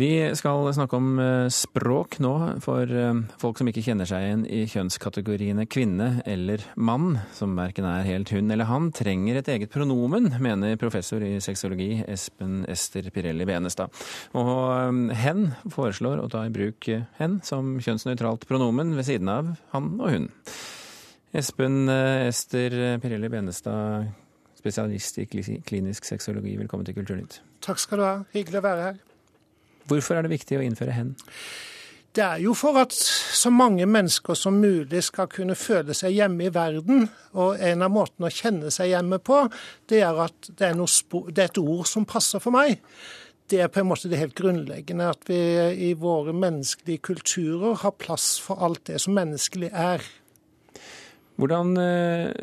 Vi skal snakke om eh, språk nå, for eh, folk som ikke kjenner seg igjen i kjønnskategoriene kvinne eller mann, som verken er helt hun eller han, trenger et eget pronomen, mener professor i sexologi Espen Ester Pirelli Benestad. Og eh, hen foreslår å ta i bruk hen som kjønnsnøytralt pronomen ved siden av han og hun. Espen Ester Pirelli Benestad, spesialist i klinisk sexologi, velkommen til Kulturnytt. Takk skal du ha. Hyggelig å være her. Hvorfor er det viktig å innføre hen? Det er jo for at så mange mennesker som mulig skal kunne føle seg hjemme i verden. Og en av måtene å kjenne seg hjemme på, det er at det er, det er et ord som passer for meg. Det er på en måte det helt grunnleggende at vi i våre menneskelige kulturer har plass for alt det som menneskelig er. Hvordan eh,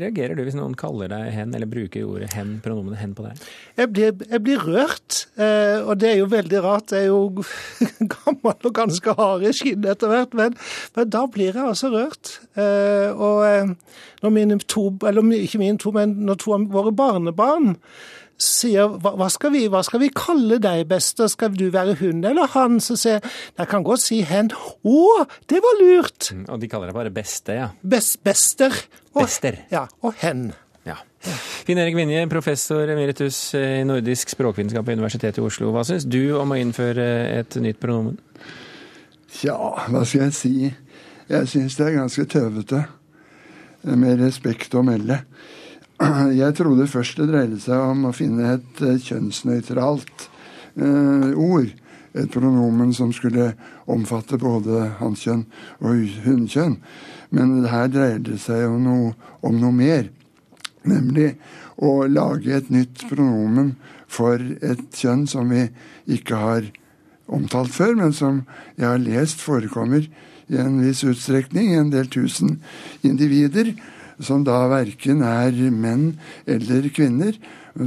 reagerer du hvis noen kaller deg hen, eller bruker ordet hen, pronomenet hen på deg? Jeg blir, jeg blir rørt, eh, og det er jo veldig rart. Jeg er jo gammel og ganske hard i skinnet etter hvert, men, men, da blir jeg altså rørt. Eh, og eh, når mine to, eller ikke mine to, men når to av våre barnebarn sier hva, hva, skal vi, hva, skal vi, kalle deg, bester? Skal du være hun eller han? Så sier jeg jeg kan godt si hen. Å, det var lurt! Mm, og de kaller deg bare beste, ja? Best, bester. Og, bester. Ja, og hen. Ja. Finn Erik Vinje, professor emeritus i nordisk språkvitenskap ved Universitetet i Oslo. Hva syns du om å innføre et nytt pronomen? Tja, hva skal jeg si? Jeg syns det er ganske tøvete. Med respekt å melde. Jeg trodde først det dreide seg om å finne et eh, kjønnsnøytralt uh, ord. Et pronomen som skulle omfatte både hannkjønn og hunnkjønn. Men her dreier det seg om noe, om noe mer. Nemlig å lage et nytt pronomen for et kjønn som vi ikke har omtalt før, men som jeg har lest forekommer i en viss utstrekning, i en del tusen individer som da verken er menn eller kvinner,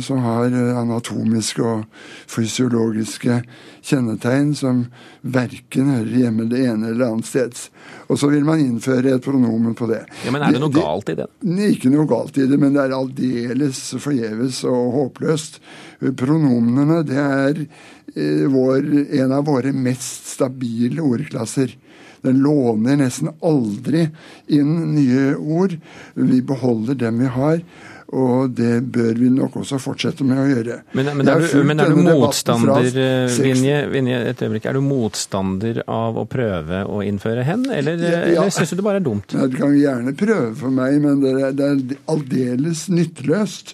som har eh, anatomiske og fysiologiske kjennetegn som verken hører hjemme det ene eller annet steds. Og så vil man innføre et pronomen på det. Ja, Men er det noe det, galt i det? Ikke noe galt i det, men det er aldeles forgjeves og håpløst. Pronomenene, det er eh, vår, en av våre mest stabile ordklasser. Den låner nesten aldri inn nye ord. Vi beholder dem vi har. Og det bør vi nok også fortsette med å gjøre. Men, men, er, du, men er, du, motstander eh, Vinje, Vinje, et øyeblikk, er du motstander av å prøve å innføre hen, eller, ja, ja. eller syns du det bare er dumt? Ja, du kan gjerne prøve for meg, men det er, det er aldeles nytteløst.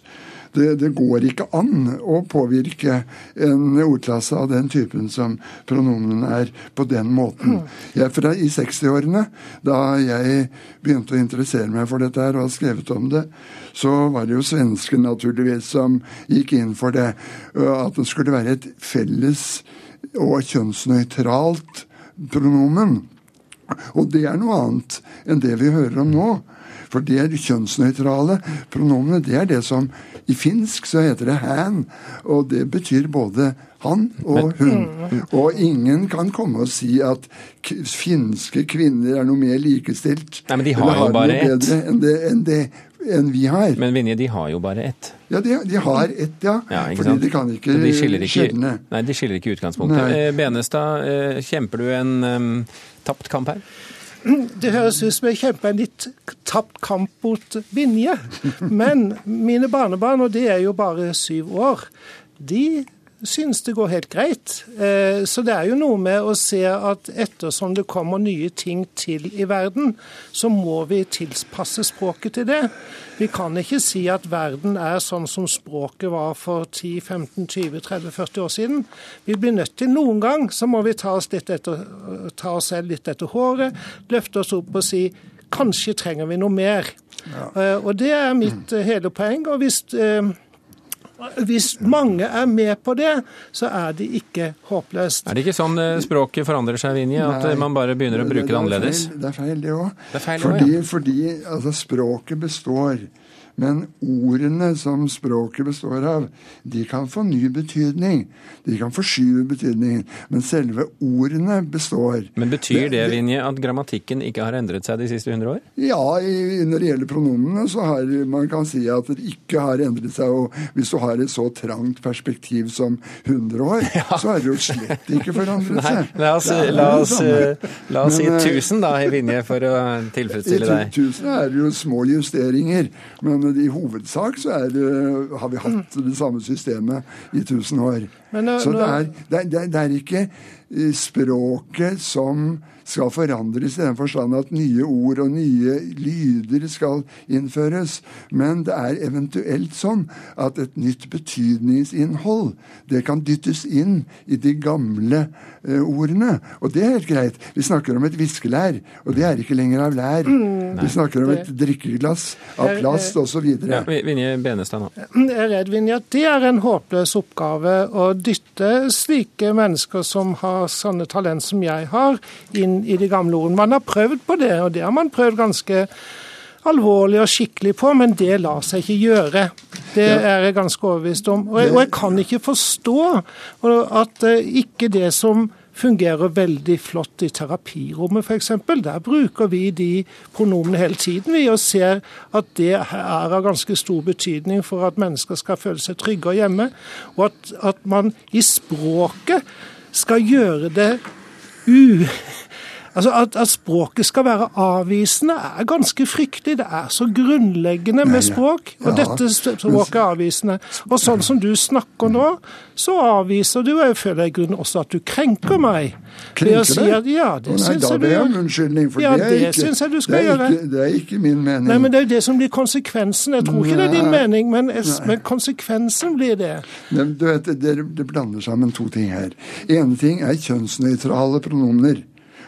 Det, det, går ikke an å påvirke en ordklasse av den typen som pronomen er, på den måten. Jeg, fra, I 60-årene, da jeg begynte å interessere meg for dette her og har skrevet om det, så var det jo svensken naturligvis som gikk inn for det. At det skulle være et felles og kjønnsnøytralt pronomen. Og det er noe annet enn det vi hører om nå. For det er kjønnsnøytrale pronomene. Det er det som i finsk så heter det 'han', og det betyr både han og hun. Og ingen kan komme og si at finske kvinner er noe mer likestilt. Nei, men de har, har jo bare ett. Enn det, enn det enn vi har. Men Vinje, de har jo bare ett. Ja, de, de har ett, ja. ja fordi de kan ikke de ikke, skjelne. Nei, de skiller ikke utgangspunktet. Nei. Eh, Benestad, eh, kjemper du en um, tapt kamp her? Det høres ut som jeg kjemper en litt tapt kamp mot Vinje. Men mine barnebarn, og de er jo bare syv år, de synes det går helt greit. Eh, så det er jo noe med å se at ettersom det kommer nye ting til i verden, så må vi tilpasse språket til det. Vi kan ikke si at verden er sånn som språket var for 10-15-20-30-40 år siden. Vi blir nødt til noen gang så må vi ta oss, etter, ta oss selv litt etter håret, løfte oss opp og si kanskje trenger vi noe mer. Ja. Uh, og Det er mitt uh, hele poeng. og hvis... Hvis mange er med på det, så er det ikke håpløst. Er det ikke sånn språket forandrer seg, Vinje? At Nei, man bare begynner å bruke det, det annerledes? Feil, det er feil, det òg. Fordi, ja. fordi altså, språket består Men ordene som språket består av, de kan få ny betydning. De kan forskyve betydningen. Men selve ordene består. Men betyr det, Vinje, at grammatikken ikke har endret seg de siste 100 år? Ja, i, når det gjelder pronomene, så har man kan si at det ikke har endret seg. Og hvis du har et så trangt perspektiv som 100 år, ja. så har det jo slett ikke forandret seg. La oss, la oss, la oss Men, si 1000 da, i Vinje, for å tilfredsstille deg. I 1000 er det jo små justeringer. Men i hovedsak så er det, har vi hatt det samme systemet i 1000 år. Nå, så det er, det, det, det er ikke eh, språket som skal forandres i den forstand at nye ord og nye lyder skal innføres. Men det er eventuelt sånn at et nytt betydningsinnhold det kan dyttes inn i de gamle eh, ordene. Og det er helt greit. Vi snakker om et viskelær, og det er ikke lenger av lær. Mm, Vi snakker om et drikkeglass av plast osv. Ja, Vinje Benestad nå. Jeg er redd Vinje, at det er en håpløs oppgave å dytte slike mennesker som har sånne talent som jeg har, inn i de gamle ordene. Man har prøvd på det, og det har man prøvd ganske alvorlig og skikkelig på, men det lar seg ikke gjøre. Det er jeg ganske overbevist om. Og jeg, og jeg kan ikke forstå at eh, ikke det som fungerer veldig flott i terapirommet f.eks. Der bruker vi de pronomene hele tiden vi og ser at det er av ganske stor betydning for at mennesker skal føle seg trygge og hjemme. Og at, at man i språket skal gjøre det u... Altså at, at, språket skal være avvisende er ganske fryktelig. Det er så grunnleggende med språk. Og dette språket er avvisende. Og sånn som du snakker nå, så avviser du, og jeg føler i grunnen også at du krenker meg. Krenker si at, ja, det Nei, syns jeg du gjør. unnskyldning, for ja, det, er ikke, jeg du skal det gjøre. Ikke, det er ikke min mening. Nei, men det er jo det som blir konsekvensen. Jeg tror ikke det er din mening, men, men konsekvensen blir det. Men, du vet, det, det blander sammen to ting her. Ene ting er kjønnsnøytrale pronomener.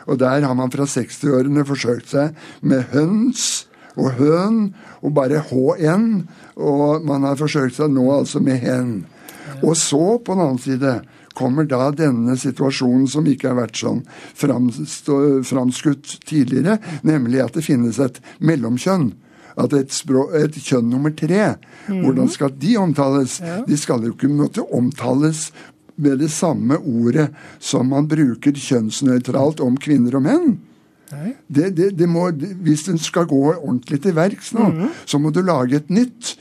Og der har man fra 60-årene forsøkt seg med høns og høn og bare hn. Og man har forsøkt seg nå altså med hen. Og så, på den annen side, kommer da denne situasjonen som ikke har vært sånn framskutt tidligere, nemlig at det finnes et mellomkjønn. At et, språk, et kjønn nummer tre, mm. hvordan skal de omtales? Ja. De skal jo ikke måtte omtales med det samme ordet som man bruker kjønnsnøytralt om kvinner og menn. Det, det, det må, hvis den skal gå ordentlig til verks nå, mm -hmm. så må du lage et nytt.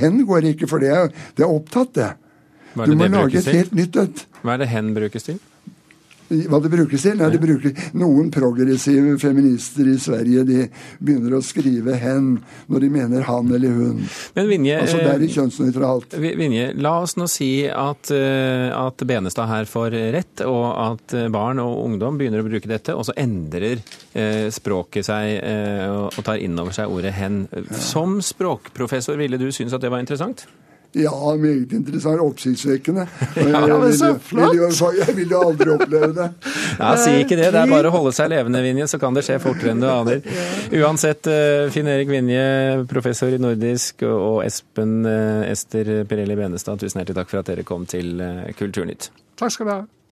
Hen går ikke, for det er, det er opptatt, det. du må lage et helt nytt et. Hva er det hen brukes til? Hva det brukes til? Nei, det brukes, noen progressive feminister i Sverige de begynner å skrive 'hen' når de mener han eller hun. Men Vinje, altså Det er det kjønnsnøytralt. Vinje, la oss nå si at, eh, at Benestad her får rett, og at eh, barn og ungdom begynner å bruke dette, og så endrer eh, språket seg og tar inn over seg ordet 'hen'. Som språkprofessor, ville du synes at det var interessant? Ja, meget interessant. Oppsiktsvekkende. Ja, men så flott! Jeg vil jo aldri oppleve det. Ja, Si ikke det. Det er bare å holde seg levende, Vinje, så kan det skje fortere enn du aner. Uansett, eh, Finn Erik Vinje, professor i nordisk, og Espen eh, Ester Pirelli Benestad, tusen hjertelig takk for at dere kom til eh, Kulturnytt. Takk skal du ha.